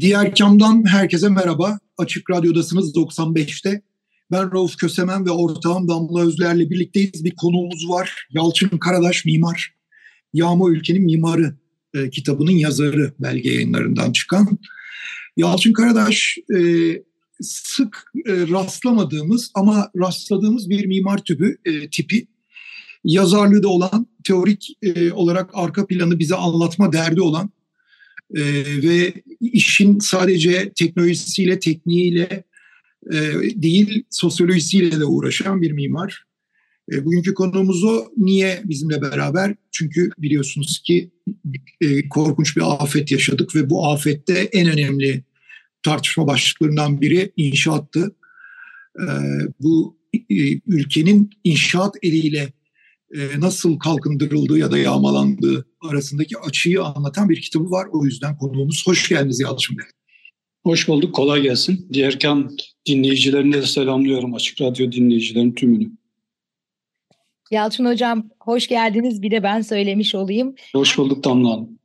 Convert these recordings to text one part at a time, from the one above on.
Diğer kamdan herkese merhaba. Açık Radyo'dasınız 95'te. Ben Rauf Kösemen ve ortağım Damla Özler'le birlikteyiz. Bir konuğumuz var. Yalçın Karadaş mimar. Yağma Ülkenin Mimarı e, kitabının yazarı belge yayınlarından çıkan. Yalçın Karadaş e, sık e, rastlamadığımız ama rastladığımız bir mimar tüpü e, tipi. Yazarlığı da olan, teorik e, olarak arka planı bize anlatma derdi olan e, ve işin sadece teknolojisiyle, tekniğiyle e, değil sosyolojisiyle de uğraşan bir mimar. E, bugünkü konuğumuz o. Niye bizimle beraber? Çünkü biliyorsunuz ki e, korkunç bir afet yaşadık ve bu afette en önemli tartışma başlıklarından biri inşaattı. E, bu e, ülkenin inşaat eliyle e, nasıl kalkındırıldığı ya da yağmalandığı arasındaki açıyı anlatan bir kitabı var. O yüzden konuğumuz hoş geldiniz Yalçın Bey. Hoş bulduk, kolay gelsin. Diğerken dinleyicilerine de selamlıyorum Açık Radyo dinleyicilerin tümünü. Yalçın Hocam hoş geldiniz. Bir de ben söylemiş olayım. Hoş bulduk Damla Hanım.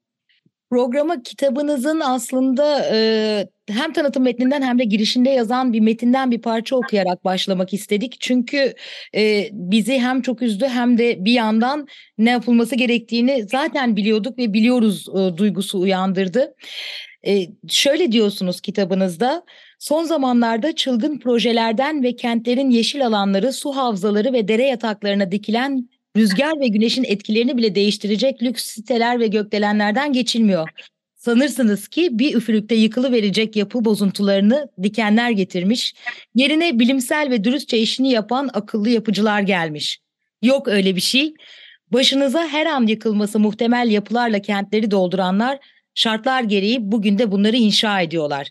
Programa kitabınızın aslında e, hem tanıtım metninden hem de girişinde yazan bir metinden bir parça okuyarak başlamak istedik. Çünkü e, bizi hem çok üzdü hem de bir yandan ne yapılması gerektiğini zaten biliyorduk ve biliyoruz e, duygusu uyandırdı. E, şöyle diyorsunuz kitabınızda, son zamanlarda çılgın projelerden ve kentlerin yeşil alanları, su havzaları ve dere yataklarına dikilen rüzgar ve güneşin etkilerini bile değiştirecek lüks siteler ve gökdelenlerden geçilmiyor. Sanırsınız ki bir üfürükte yıkılı verecek yapı bozuntularını dikenler getirmiş, yerine bilimsel ve dürüstçe işini yapan akıllı yapıcılar gelmiş. Yok öyle bir şey. Başınıza her an yıkılması muhtemel yapılarla kentleri dolduranlar şartlar gereği bugün de bunları inşa ediyorlar.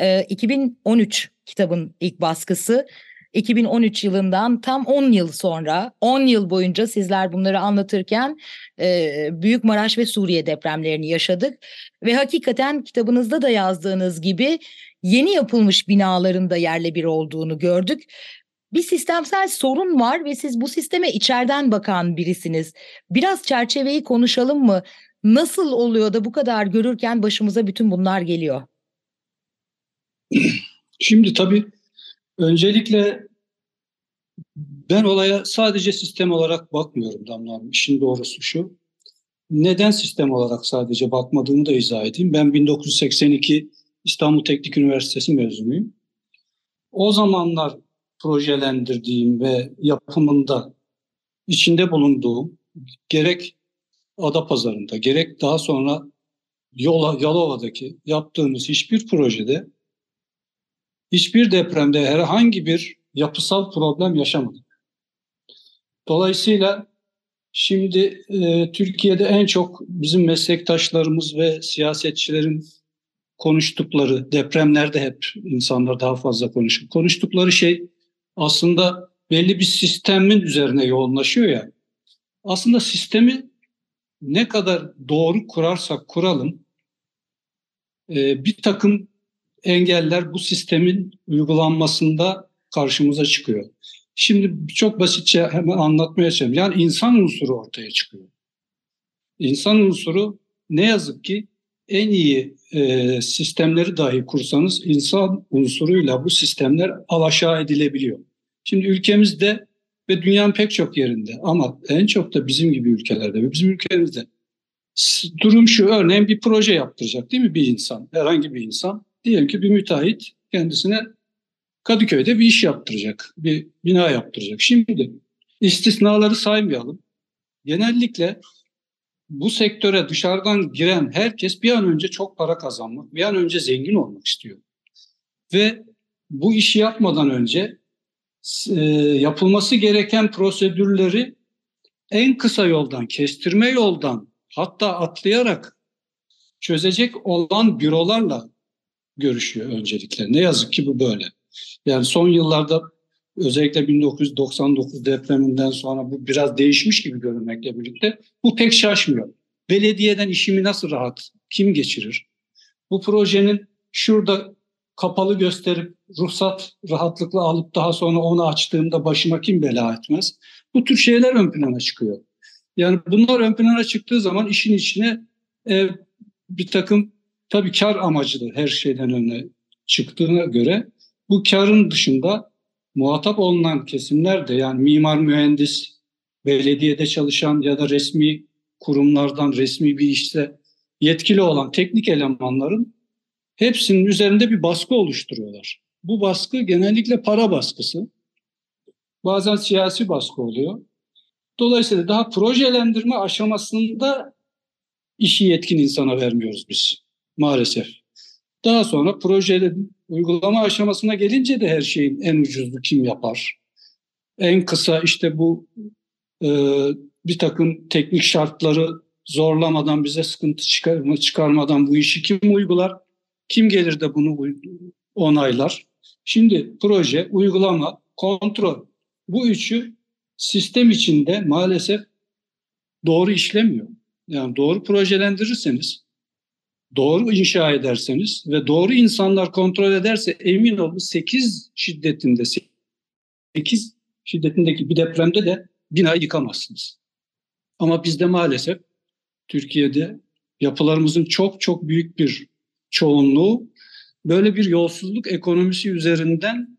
Ee, 2013 kitabın ilk baskısı 2013 yılından tam 10 yıl sonra 10 yıl boyunca sizler bunları anlatırken e, Büyük Maraş ve Suriye depremlerini yaşadık ve hakikaten kitabınızda da yazdığınız gibi yeni yapılmış binaların da yerle bir olduğunu gördük. Bir sistemsel sorun var ve siz bu sisteme içeriden bakan birisiniz. Biraz çerçeveyi konuşalım mı? Nasıl oluyor da bu kadar görürken başımıza bütün bunlar geliyor? Şimdi tabii öncelikle ben olaya sadece sistem olarak bakmıyorum Damla Hanım. İşin doğrusu şu. Neden sistem olarak sadece bakmadığımı da izah edeyim. Ben 1982 İstanbul Teknik Üniversitesi mezunuyum. O zamanlar projelendirdiğim ve yapımında içinde bulunduğum gerek Adapazarı'nda gerek daha sonra Yola, Yalova'daki yaptığımız hiçbir projede hiçbir depremde herhangi bir yapısal problem yaşamadık. Dolayısıyla şimdi e, Türkiye'de en çok bizim meslektaşlarımız ve siyasetçilerin konuştukları, depremlerde hep insanlar daha fazla konuşuyor. Konuştukları şey aslında belli bir sistemin üzerine yoğunlaşıyor ya. Aslında sistemi ne kadar doğru kurarsak kuralım e, bir takım engeller bu sistemin uygulanmasında karşımıza çıkıyor. Şimdi çok basitçe hemen anlatmaya çalışayım. Yani insan unsuru ortaya çıkıyor. İnsan unsuru ne yazık ki en iyi e, sistemleri dahi kursanız insan unsuruyla bu sistemler alaşağı edilebiliyor. Şimdi ülkemizde ve dünyanın pek çok yerinde ama en çok da bizim gibi ülkelerde ve bizim ülkemizde durum şu örneğin bir proje yaptıracak değil mi bir insan herhangi bir insan diyelim ki bir müteahhit kendisine Kadıköy'de bir iş yaptıracak bir bina yaptıracak. Şimdi istisnaları saymayalım. Genellikle bu sektöre dışarıdan giren herkes bir an önce çok para kazanmak, bir an önce zengin olmak istiyor. Ve bu işi yapmadan önce e, yapılması gereken prosedürleri en kısa yoldan, kestirme yoldan hatta atlayarak çözecek olan bürolarla görüşüyor öncelikle. Ne yazık ki bu böyle. Yani son yıllarda özellikle 1999 depreminden sonra bu biraz değişmiş gibi görünmekle birlikte bu pek şaşmıyor. Belediyeden işimi nasıl rahat, kim geçirir? Bu projenin şurada kapalı gösterip ruhsat rahatlıkla alıp daha sonra onu açtığımda başıma kim bela etmez? Bu tür şeyler ön plana çıkıyor. Yani bunlar ön plana çıktığı zaman işin içine e, bir takım tabii kar amacılı her şeyden önüne çıktığına göre bu karın dışında muhatap olunan kesimler de yani mimar mühendis, belediyede çalışan ya da resmi kurumlardan resmi bir işte yetkili olan teknik elemanların hepsinin üzerinde bir baskı oluşturuyorlar. Bu baskı genellikle para baskısı. Bazen siyasi baskı oluyor. Dolayısıyla daha projelendirme aşamasında işi yetkin insana vermiyoruz biz maalesef. Daha sonra projelerin uygulama aşamasına gelince de her şeyin en ucuzlu kim yapar? En kısa işte bu e, bir takım teknik şartları zorlamadan bize sıkıntı çıkarma, çıkarmadan bu işi kim uygular? Kim gelir de bunu onaylar? Şimdi proje, uygulama, kontrol bu üçü sistem içinde maalesef doğru işlemiyor. Yani doğru projelendirirseniz, doğru inşa ederseniz ve doğru insanlar kontrol ederse emin olun 8 şiddetinde 8 şiddetindeki bir depremde de binayı yıkamazsınız. Ama bizde maalesef Türkiye'de yapılarımızın çok çok büyük bir çoğunluğu böyle bir yolsuzluk ekonomisi üzerinden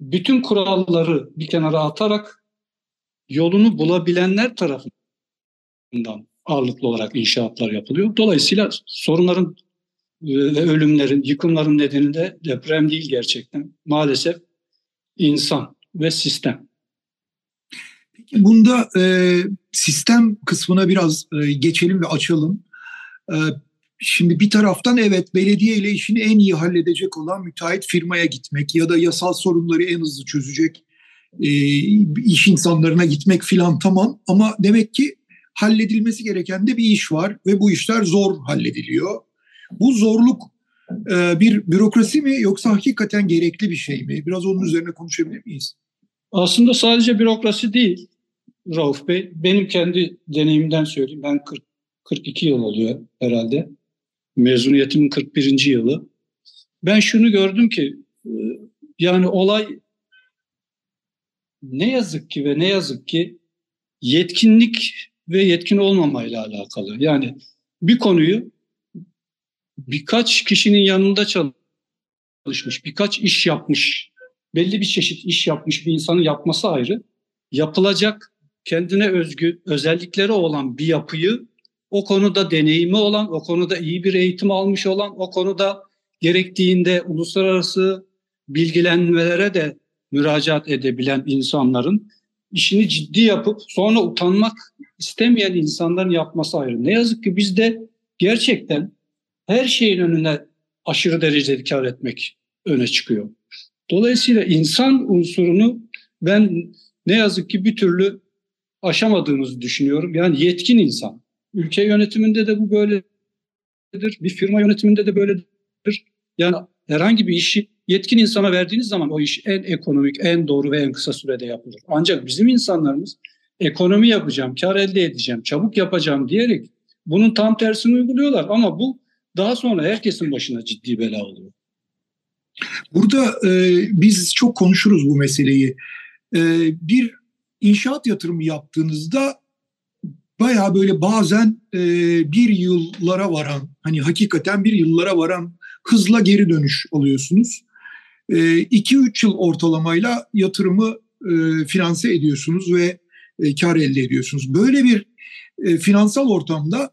bütün kuralları bir kenara atarak yolunu bulabilenler tarafından ağırlıklı olarak inşaatlar yapılıyor. Dolayısıyla sorunların e, ve ölümlerin, yıkımların nedeni de deprem değil gerçekten. Maalesef insan ve sistem. Peki bunda e, sistem kısmına biraz e, geçelim ve açalım. E, şimdi bir taraftan evet belediye ile işini en iyi halledecek olan müteahhit firmaya gitmek ya da yasal sorunları en hızlı çözecek e, iş insanlarına gitmek filan tamam ama demek ki halledilmesi gereken de bir iş var ve bu işler zor hallediliyor. Bu zorluk e, bir bürokrasi mi yoksa hakikaten gerekli bir şey mi? Biraz onun üzerine konuşabilir miyiz? Aslında sadece bürokrasi değil Rauf Bey. Benim kendi deneyimden söyleyeyim. Ben 40, 42 yıl oluyor herhalde. Mezuniyetimin 41. yılı. Ben şunu gördüm ki e, yani olay ne yazık ki ve ne yazık ki yetkinlik ve yetkin olmamayla alakalı. Yani bir konuyu birkaç kişinin yanında çalışmış, birkaç iş yapmış, belli bir çeşit iş yapmış bir insanın yapması ayrı. Yapılacak kendine özgü özellikleri olan bir yapıyı o konuda deneyimi olan, o konuda iyi bir eğitim almış olan, o konuda gerektiğinde uluslararası bilgilenmelere de müracaat edebilen insanların işini ciddi yapıp sonra utanmak istemeyen insanların yapması ayrı. Ne yazık ki bizde gerçekten her şeyin önüne aşırı derecede kar etmek öne çıkıyor. Dolayısıyla insan unsurunu ben ne yazık ki bir türlü aşamadığımızı düşünüyorum. Yani yetkin insan. Ülke yönetiminde de bu böyledir. Bir firma yönetiminde de böyledir. Yani herhangi bir işi yetkin insana verdiğiniz zaman o iş en ekonomik, en doğru ve en kısa sürede yapılır. Ancak bizim insanlarımız ekonomi yapacağım, kar elde edeceğim, çabuk yapacağım diyerek bunun tam tersini uyguluyorlar. Ama bu daha sonra herkesin başına ciddi bela oluyor. Burada e, biz çok konuşuruz bu meseleyi. E, bir inşaat yatırımı yaptığınızda baya böyle bazen e, bir yıllara varan, hani hakikaten bir yıllara varan hızla geri dönüş alıyorsunuz. 2-3 yıl ortalamayla yatırımı e, finanse ediyorsunuz ve e, kar elde ediyorsunuz. Böyle bir e, finansal ortamda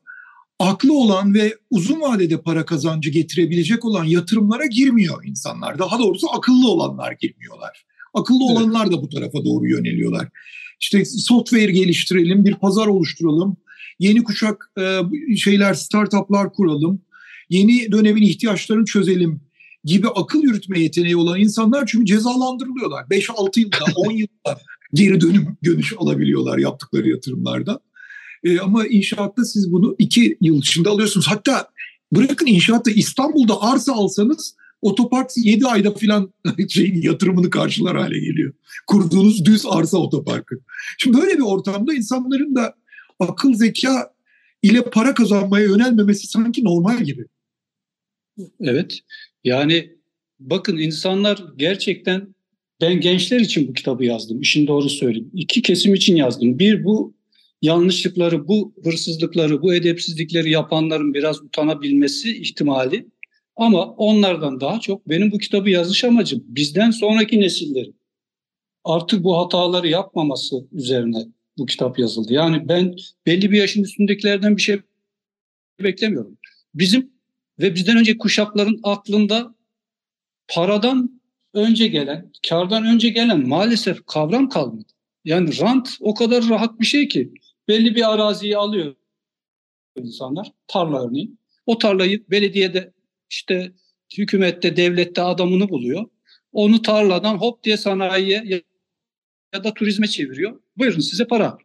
aklı olan ve uzun vadede para kazancı getirebilecek olan yatırımlara girmiyor insanlar. Daha doğrusu akıllı olanlar girmiyorlar. Akıllı evet. olanlar da bu tarafa doğru yöneliyorlar. İşte software geliştirelim, bir pazar oluşturalım, yeni kuşak e, şeyler, startuplar kuralım, yeni dönemin ihtiyaçlarını çözelim gibi akıl yürütme yeteneği olan insanlar çünkü cezalandırılıyorlar. 5-6 yılda, 10 yılda geri dönüm dönüş alabiliyorlar yaptıkları yatırımlarda. E, ama inşaatta siz bunu iki yıl içinde alıyorsunuz. Hatta bırakın inşaatta İstanbul'da arsa alsanız otopark 7 ayda filan şeyin yatırımını karşılar hale geliyor. Kurduğunuz düz arsa otoparkı. Şimdi böyle bir ortamda insanların da akıl zeka ile para kazanmaya yönelmemesi sanki normal gibi. Evet. Yani bakın insanlar gerçekten ben gençler için bu kitabı yazdım. İşin doğru söyleyeyim. İki kesim için yazdım. Bir bu yanlışlıkları, bu hırsızlıkları, bu edepsizlikleri yapanların biraz utanabilmesi ihtimali. Ama onlardan daha çok benim bu kitabı yazış amacım bizden sonraki nesillerin artık bu hataları yapmaması üzerine bu kitap yazıldı. Yani ben belli bir yaşın üstündekilerden bir şey beklemiyorum. Bizim ve bizden önce kuşakların aklında paradan önce gelen, kardan önce gelen maalesef kavram kalmadı. Yani rant o kadar rahat bir şey ki belli bir araziyi alıyor insanlar, tarla örneğin. O tarlayı belediyede işte hükümette, devlette adamını buluyor. Onu tarladan hop diye sanayiye ya da turizme çeviriyor. Buyurun size para.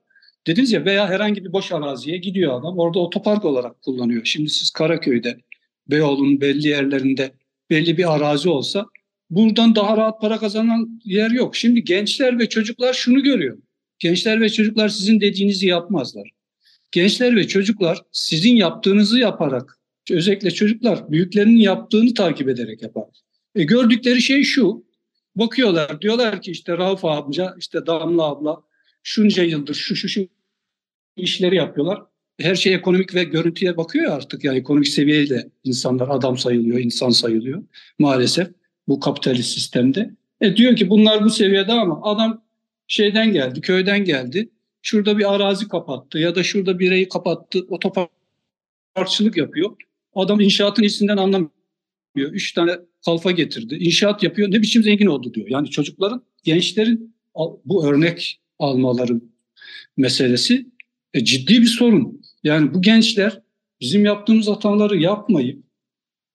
Dediniz ya veya herhangi bir boş araziye gidiyor adam. Orada otopark olarak kullanıyor. Şimdi siz Karaköy'de, Beyoğlu'nun belli yerlerinde belli bir arazi olsa buradan daha rahat para kazanan yer yok. Şimdi gençler ve çocuklar şunu görüyor. Gençler ve çocuklar sizin dediğinizi yapmazlar. Gençler ve çocuklar sizin yaptığınızı yaparak, özellikle çocuklar büyüklerinin yaptığını takip ederek yapar. E gördükleri şey şu, bakıyorlar diyorlar ki işte Rauf amca, işte Damla abla şunca yıldır şu şu şu işleri yapıyorlar. Her şey ekonomik ve görüntüye bakıyor artık yani ekonomik seviyeyle insanlar adam sayılıyor, insan sayılıyor maalesef bu kapitalist sistemde. E diyor ki bunlar bu seviyede ama adam şeyden geldi, köyden geldi. Şurada bir arazi kapattı ya da şurada bir bireyi kapattı, otoparkçılık yapıyor. Adam inşaatın içinden anlamıyor. Üç tane kalfa getirdi. İnşaat yapıyor. Ne biçim zengin oldu diyor. Yani çocukların, gençlerin bu örnek almaları meselesi e, ciddi bir sorun. Yani bu gençler bizim yaptığımız hataları yapmayıp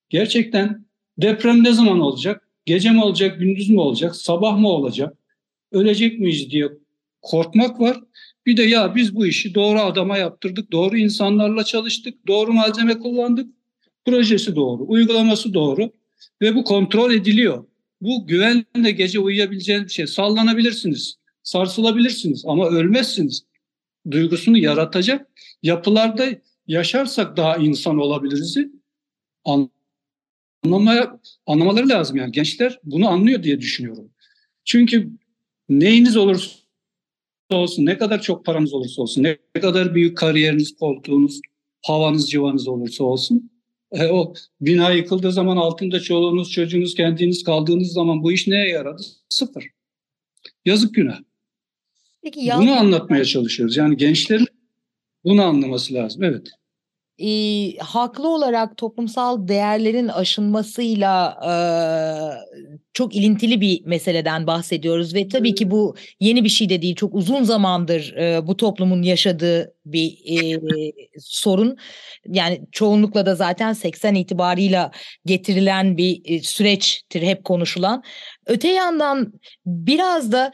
gerçekten deprem ne zaman olacak? Gece mi olacak, gündüz mü olacak, sabah mı olacak? Ölecek miyiz diye korkmak var. Bir de ya biz bu işi doğru adama yaptırdık, doğru insanlarla çalıştık, doğru malzeme kullandık. Projesi doğru, uygulaması doğru ve bu kontrol ediliyor. Bu güvenle gece uyuyabileceğiniz bir şey. Sallanabilirsiniz, sarsılabilirsiniz ama ölmezsiniz. Duygusunu yaratacak yapılarda yaşarsak daha insan olabiliriz. Anlamaya, anlamaları lazım yani. Gençler bunu anlıyor diye düşünüyorum. Çünkü neyiniz olursa olsun, ne kadar çok paranız olursa olsun, ne kadar büyük kariyeriniz, koltuğunuz, havanız, civanız olursa olsun, e, o bina yıkıldığı zaman altında çoluğunuz, çocuğunuz, kendiniz kaldığınız zaman bu iş neye yaradı? Sıfır. Yazık günah. Peki, Bunu anlatmaya çalışıyoruz. Yani gençlerin bunu anlaması lazım. Evet e, haklı olarak toplumsal değerlerin aşınmasıyla e, çok ilintili bir meseleden bahsediyoruz ve tabii ki bu yeni bir şey de değil çok uzun zamandır e, bu toplumun yaşadığı bir e, sorun. Yani çoğunlukla da zaten 80 itibarıyla getirilen bir e, süreçtir hep konuşulan. Öte yandan biraz da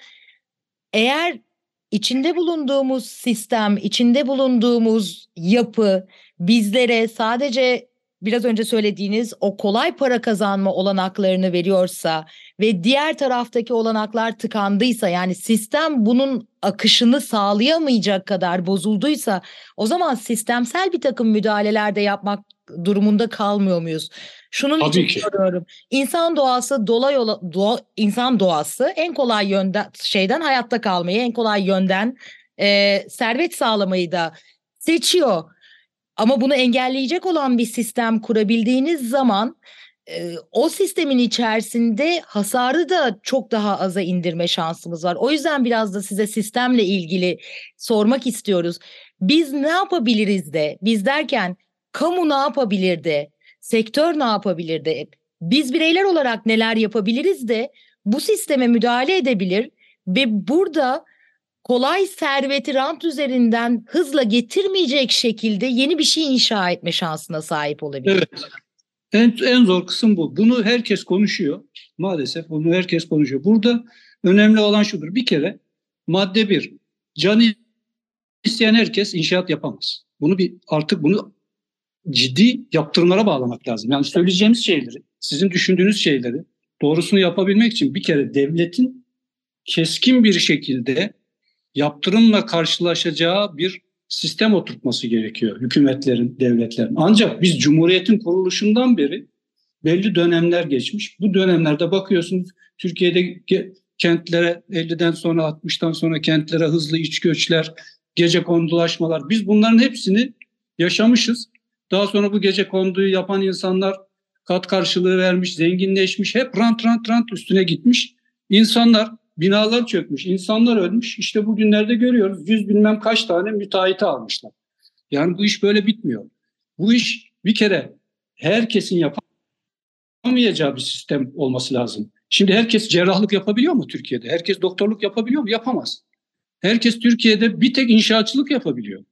eğer içinde bulunduğumuz sistem, içinde bulunduğumuz yapı bizlere sadece biraz önce söylediğiniz o kolay para kazanma olanaklarını veriyorsa ve diğer taraftaki olanaklar tıkandıysa yani sistem bunun akışını sağlayamayacak kadar bozulduysa o zaman sistemsel bir takım müdahaleler de yapmak durumunda kalmıyor muyuz? Şunun Tabii için ki. soruyorum. İnsan doğası dolay ola, doğa, insan doğası en kolay yönden şeyden hayatta kalmayı, en kolay yönden e, servet sağlamayı da seçiyor. Ama bunu engelleyecek olan bir sistem kurabildiğiniz zaman e, o sistemin içerisinde hasarı da çok daha aza indirme şansımız var. O yüzden biraz da size sistemle ilgili sormak istiyoruz. Biz ne yapabiliriz de, biz derken kamu ne yapabilir de, sektör ne yapabilir de, biz bireyler olarak neler yapabiliriz de bu sisteme müdahale edebilir ve burada kolay serveti rant üzerinden hızla getirmeyecek şekilde yeni bir şey inşa etme şansına sahip olabilir. Evet. En, en zor kısım bu. Bunu herkes konuşuyor. Maalesef bunu herkes konuşuyor. Burada önemli olan şudur. Bir kere Madde bir, canı isteyen herkes inşaat yapamaz. Bunu bir artık bunu ciddi yaptırımlara bağlamak lazım. Yani söyleyeceğimiz şeyleri, sizin düşündüğünüz şeyleri doğrusunu yapabilmek için bir kere devletin keskin bir şekilde yaptırımla karşılaşacağı bir sistem oturtması gerekiyor hükümetlerin, devletlerin. Ancak biz Cumhuriyet'in kuruluşundan beri belli dönemler geçmiş. Bu dönemlerde bakıyorsunuz Türkiye'de kentlere 50'den sonra 60'tan sonra kentlere hızlı iç göçler, gece kondulaşmalar. Biz bunların hepsini yaşamışız. Daha sonra bu gece konduyu yapan insanlar kat karşılığı vermiş, zenginleşmiş, hep rant rant rant üstüne gitmiş. İnsanlar, binalar çökmüş, insanlar ölmüş. İşte bugünlerde görüyoruz yüz bilmem kaç tane müteahhiti almışlar. Yani bu iş böyle bitmiyor. Bu iş bir kere herkesin yapamayacağı bir sistem olması lazım. Şimdi herkes cerrahlık yapabiliyor mu Türkiye'de? Herkes doktorluk yapabiliyor mu? Yapamaz. Herkes Türkiye'de bir tek inşaatçılık yapabiliyor.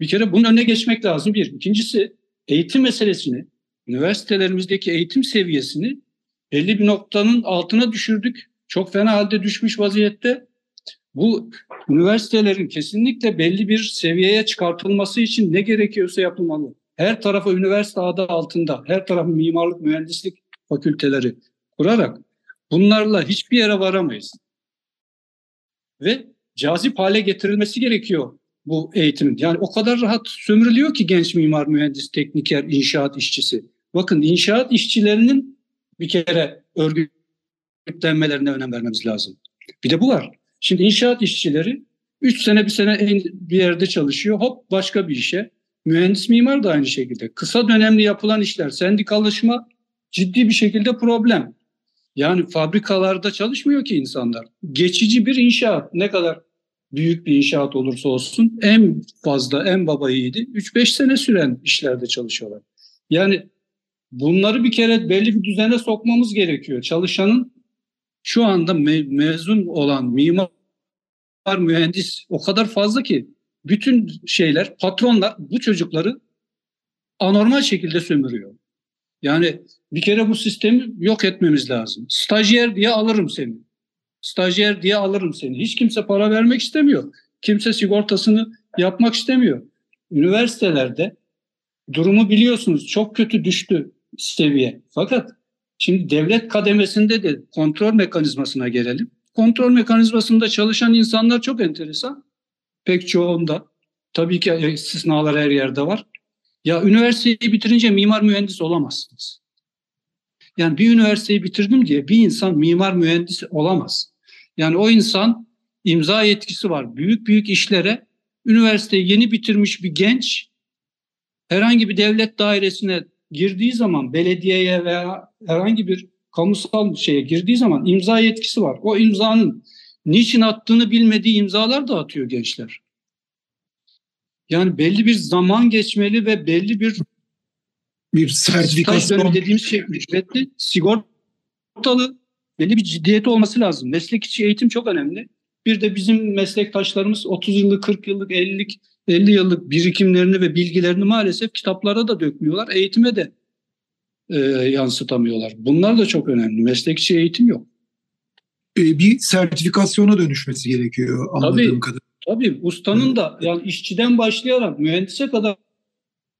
Bir kere bunun önüne geçmek lazım bir. İkincisi eğitim meselesini, üniversitelerimizdeki eğitim seviyesini belli bir noktanın altına düşürdük. Çok fena halde düşmüş vaziyette. Bu üniversitelerin kesinlikle belli bir seviyeye çıkartılması için ne gerekiyorsa yapılmalı. Her tarafa üniversite adı altında, her tarafı mimarlık, mühendislik fakülteleri kurarak bunlarla hiçbir yere varamayız. Ve cazip hale getirilmesi gerekiyor bu eğitimin. Yani o kadar rahat sömürülüyor ki genç mimar, mühendis, tekniker, inşaat işçisi. Bakın inşaat işçilerinin bir kere örgütlenmelerine önem vermemiz lazım. Bir de bu var. Şimdi inşaat işçileri 3 sene bir sene bir yerde çalışıyor. Hop başka bir işe. Mühendis mimar da aynı şekilde. Kısa dönemli yapılan işler, sendikallaşma ciddi bir şekilde problem. Yani fabrikalarda çalışmıyor ki insanlar. Geçici bir inşaat ne kadar büyük bir inşaat olursa olsun en fazla en baba yiğidi 3-5 sene süren işlerde çalışıyorlar. Yani bunları bir kere belli bir düzene sokmamız gerekiyor. Çalışanın şu anda me- mezun olan mimar mühendis o kadar fazla ki bütün şeyler patronlar bu çocukları anormal şekilde sömürüyor. Yani bir kere bu sistemi yok etmemiz lazım. Stajyer diye alırım seni. Stajyer diye alırım seni. Hiç kimse para vermek istemiyor. Kimse sigortasını yapmak istemiyor. Üniversitelerde durumu biliyorsunuz çok kötü düştü seviye. Fakat şimdi devlet kademesinde de kontrol mekanizmasına gelelim. Kontrol mekanizmasında çalışan insanlar çok enteresan. Pek çoğunda. Tabii ki istisnalar her yerde var. Ya üniversiteyi bitirince mimar mühendis olamazsınız. Yani bir üniversiteyi bitirdim diye bir insan mimar mühendis olamaz. Yani o insan imza yetkisi var. Büyük büyük işlere üniversiteyi yeni bitirmiş bir genç herhangi bir devlet dairesine girdiği zaman belediyeye veya herhangi bir kamusal şeye girdiği zaman imza yetkisi var. O imzanın niçin attığını bilmediği imzalar da atıyor gençler. Yani belli bir zaman geçmeli ve belli bir bir sertifikasyon dediğimiz şey ücretli, sigortalı belli bir ciddiyeti olması lazım. Meslek içi eğitim çok önemli. Bir de bizim meslektaşlarımız 30 yıllık, 40 yıllık, 50'lik, 50 yıllık birikimlerini ve bilgilerini maalesef kitaplara da dökmüyorlar. Eğitime de e, yansıtamıyorlar. Bunlar da çok önemli. Meslek içi eğitim yok. E, bir sertifikasyona dönüşmesi gerekiyor anladığım tabii, kadarıyla. Tabii ustanın evet. da yani işçiden başlayarak mühendise kadar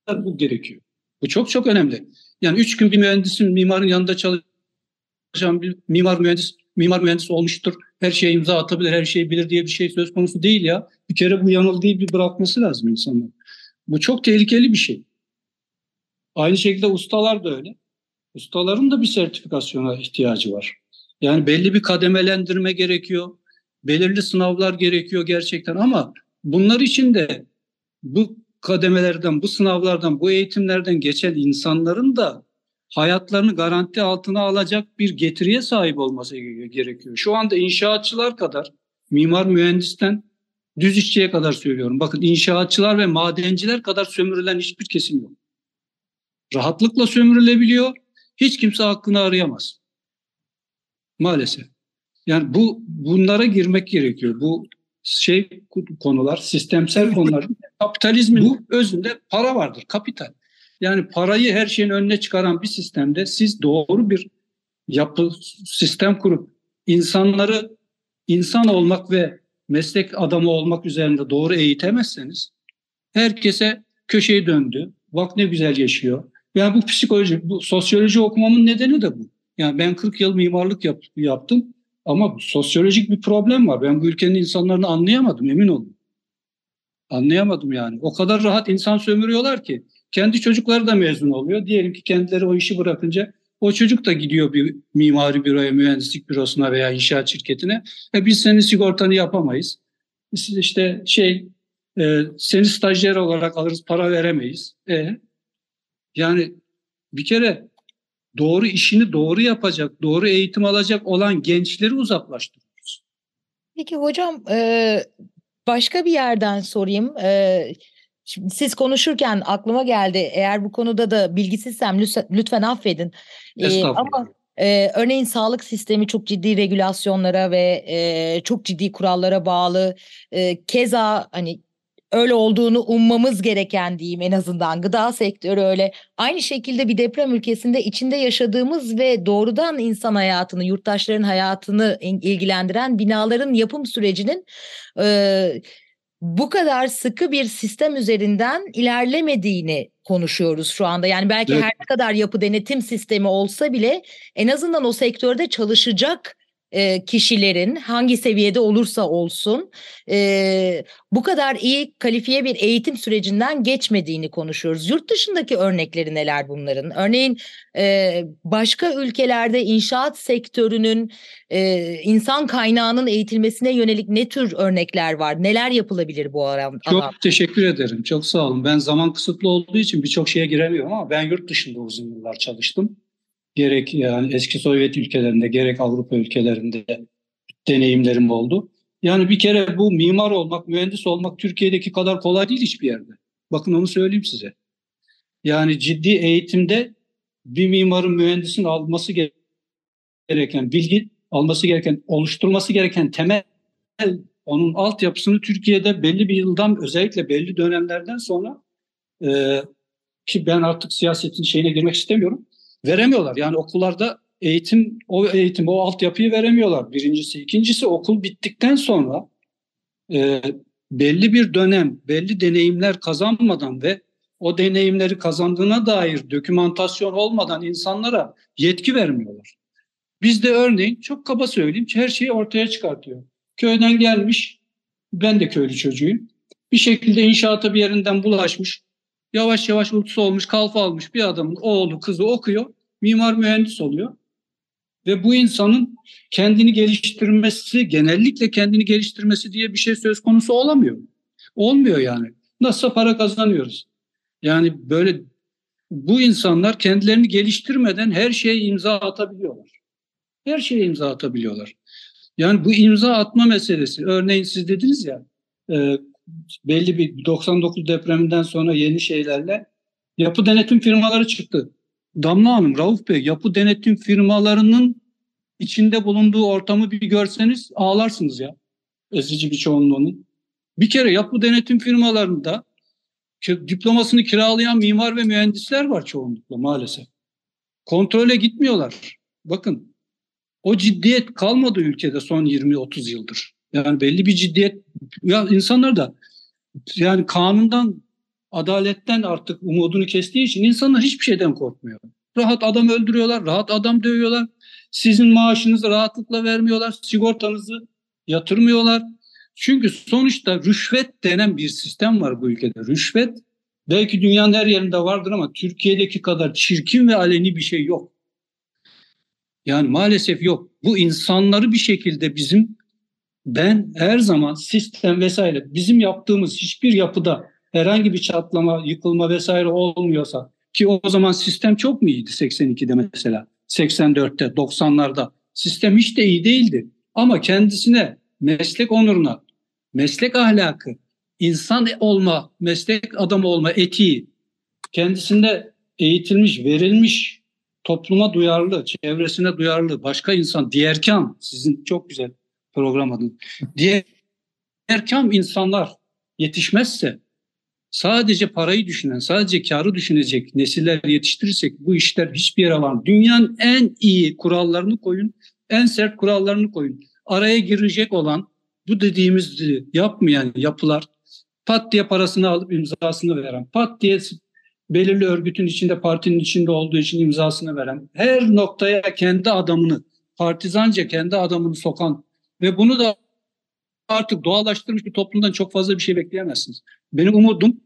bu gerekiyor. Bu çok çok önemli. Yani üç gün bir mühendisin mimarın yanında çalışan bir mimar mühendis mimar mühendis olmuştur. Her şeye imza atabilir, her şeyi bilir diye bir şey söz konusu değil ya. Bir kere bu yanıldığı bir bırakması lazım insanlar. Bu çok tehlikeli bir şey. Aynı şekilde ustalar da öyle. Ustaların da bir sertifikasyona ihtiyacı var. Yani belli bir kademelendirme gerekiyor. Belirli sınavlar gerekiyor gerçekten ama bunlar için de bu kademelerden, bu sınavlardan, bu eğitimlerden geçen insanların da hayatlarını garanti altına alacak bir getiriye sahip olması gerekiyor. Şu anda inşaatçılar kadar, mimar mühendisten düz işçiye kadar söylüyorum. Bakın inşaatçılar ve madenciler kadar sömürülen hiçbir kesim yok. Rahatlıkla sömürülebiliyor. Hiç kimse hakkını arayamaz. Maalesef. Yani bu bunlara girmek gerekiyor. Bu şey konular, sistemsel konular. Kapitalizmin bu özünde para vardır, kapital. Yani parayı her şeyin önüne çıkaran bir sistemde siz doğru bir yapı sistem kurup insanları insan olmak ve meslek adamı olmak üzerinde doğru eğitemezseniz herkese köşeyi döndü. Bak ne güzel yaşıyor. Yani bu psikoloji, bu sosyoloji okumamın nedeni de bu. Yani ben 40 yıl mimarlık yap, yaptım ama sosyolojik bir problem var. Ben bu ülkenin insanlarını anlayamadım emin olun. Anlayamadım yani. O kadar rahat insan sömürüyorlar ki. Kendi çocukları da mezun oluyor. Diyelim ki kendileri o işi bırakınca o çocuk da gidiyor bir mimari büroya, mühendislik bürosuna veya inşaat şirketine. E biz senin sigortanı yapamayız. Siz işte şey e, seni stajyer olarak alırız, para veremeyiz. E, yani bir kere doğru işini doğru yapacak, doğru eğitim alacak olan gençleri uzaklaştırıyoruz. Peki hocam e, başka bir yerden sorayım. E, Şimdi siz konuşurken aklıma geldi. Eğer bu konuda da bilgisizsem lütfen affedin. Ee, ama e, örneğin sağlık sistemi çok ciddi regülasyonlara ve e, çok ciddi kurallara bağlı. E, keza hani öyle olduğunu ummamız gereken diyeyim en azından gıda sektörü öyle. Aynı şekilde bir deprem ülkesinde içinde yaşadığımız ve doğrudan insan hayatını, yurttaşların hayatını ilgilendiren binaların yapım sürecinin e, bu kadar sıkı bir sistem üzerinden ilerlemediğini konuşuyoruz şu anda. Yani belki evet. her ne kadar yapı denetim sistemi olsa bile en azından o sektörde çalışacak e, kişilerin hangi seviyede olursa olsun e, bu kadar iyi kalifiye bir eğitim sürecinden geçmediğini konuşuyoruz. Yurt dışındaki örnekleri neler bunların? Örneğin e, başka ülkelerde inşaat sektörünün insan kaynağının eğitilmesine yönelik ne tür örnekler var? Neler yapılabilir bu alanda? Çok teşekkür ederim. Çok sağ olun. Ben zaman kısıtlı olduğu için birçok şeye giremiyorum ama ben yurt dışında uzun yıllar çalıştım gerek yani eski Sovyet ülkelerinde gerek Avrupa ülkelerinde deneyimlerim oldu. Yani bir kere bu mimar olmak, mühendis olmak Türkiye'deki kadar kolay değil hiçbir yerde. Bakın onu söyleyeyim size. Yani ciddi eğitimde bir mimarın mühendisin alması gereken bilgi, alması gereken, oluşturması gereken temel onun altyapısını Türkiye'de belli bir yıldan özellikle belli dönemlerden sonra e, ki ben artık siyasetin şeyine girmek istemiyorum veremiyorlar. Yani okullarda eğitim, o eğitim, o altyapıyı veremiyorlar. Birincisi. ikincisi okul bittikten sonra e, belli bir dönem, belli deneyimler kazanmadan ve o deneyimleri kazandığına dair dokümantasyon olmadan insanlara yetki vermiyorlar. Bizde örneğin çok kaba söyleyeyim her şeyi ortaya çıkartıyor. Köyden gelmiş, ben de köylü çocuğuyum. Bir şekilde inşaata bir yerinden bulaşmış yavaş yavaş ultusu olmuş, kalfa almış bir adamın oğlu, kızı okuyor, mimar mühendis oluyor. Ve bu insanın kendini geliştirmesi, genellikle kendini geliştirmesi diye bir şey söz konusu olamıyor. Olmuyor yani. Nasıl para kazanıyoruz? Yani böyle bu insanlar kendilerini geliştirmeden her şeye imza atabiliyorlar. Her şeye imza atabiliyorlar. Yani bu imza atma meselesi, örneğin siz dediniz ya, e, belli bir 99 depreminden sonra yeni şeylerle yapı denetim firmaları çıktı. Damla Hanım, Rauf Bey yapı denetim firmalarının içinde bulunduğu ortamı bir görseniz ağlarsınız ya. Ezici bir çoğunluğunun. Bir kere yapı denetim firmalarında diplomasını kiralayan mimar ve mühendisler var çoğunlukla maalesef. Kontrole gitmiyorlar. Bakın o ciddiyet kalmadı ülkede son 20-30 yıldır. Yani belli bir ciddiyet ya insanlar da yani kanundan adaletten artık umudunu kestiği için insanlar hiçbir şeyden korkmuyor. Rahat adam öldürüyorlar, rahat adam dövüyorlar. Sizin maaşınızı rahatlıkla vermiyorlar, sigortanızı yatırmıyorlar. Çünkü sonuçta rüşvet denen bir sistem var bu ülkede. Rüşvet belki dünyanın her yerinde vardır ama Türkiye'deki kadar çirkin ve aleni bir şey yok. Yani maalesef yok. Bu insanları bir şekilde bizim ben her zaman sistem vesaire bizim yaptığımız hiçbir yapıda herhangi bir çatlama, yıkılma vesaire olmuyorsa ki o zaman sistem çok mu iyiydi 82'de mesela? 84'te 90'larda sistem hiç de iyi değildi. Ama kendisine meslek onuruna meslek ahlakı insan olma meslek adamı olma etiği kendisinde eğitilmiş verilmiş topluma duyarlı çevresine duyarlı başka insan diğerkan sizin çok güzel program adı. Diğer erkam insanlar yetişmezse sadece parayı düşünen, sadece karı düşünecek nesiller yetiştirirsek bu işler hiçbir yere var. Dünyanın en iyi kurallarını koyun, en sert kurallarını koyun. araya girecek olan bu dediğimiz yapmayan yapılar pat diye parasını alıp imzasını veren, pat diye belirli örgütün içinde, partinin içinde olduğu için imzasını veren, her noktaya kendi adamını, partizanca kendi adamını sokan ve bunu da artık doğallaştırmış bir toplumdan çok fazla bir şey bekleyemezsiniz. Benim umudum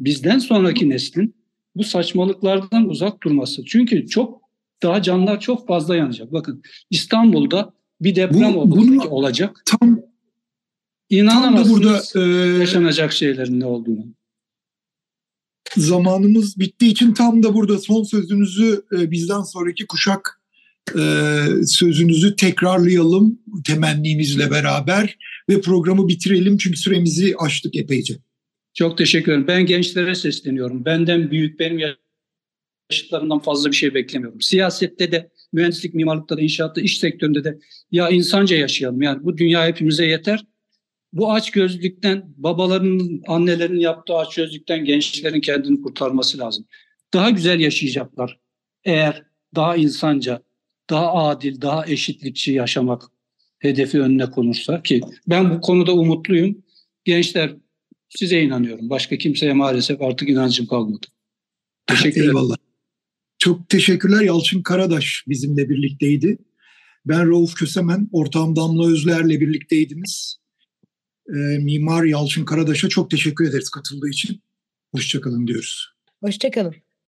bizden sonraki neslin bu saçmalıklardan uzak durması. Çünkü çok daha canlar çok fazla yanacak. Bakın İstanbul'da bir deprem bu, bunu, olacak. Tam İnanamazsınız tam da burada e, yaşanacak şeylerin ne olduğunu. Zamanımız bittiği için tam da burada son sözünüzü e, bizden sonraki kuşak sözünüzü tekrarlayalım temennimizle beraber ve programı bitirelim çünkü süremizi aştık epeyce. Çok teşekkür ederim. Ben gençlere sesleniyorum. Benden büyük, benim yaşıtlarımdan fazla bir şey beklemiyorum. Siyasette de, mühendislik, mimarlıkta da, inşaatta, iş sektöründe de ya insanca yaşayalım. Yani bu dünya hepimize yeter. Bu aç gözlükten, babaların, annelerin yaptığı aç gözlükten gençlerin kendini kurtarması lazım. Daha güzel yaşayacaklar. Eğer daha insanca, daha adil, daha eşitlikçi yaşamak hedefi önüne konursa ki ben bu konuda umutluyum. Gençler size inanıyorum. Başka kimseye maalesef artık inancım kalmadı. Teşekkür ederim. Eyvallah. Çok teşekkürler. Yalçın Karadaş bizimle birlikteydi. Ben Rauf Kösemen, ortağım Damla Özler'le birlikteydiniz. Ee, Mimar Yalçın Karadaş'a çok teşekkür ederiz katıldığı için. Hoşçakalın diyoruz. Hoşçakalın.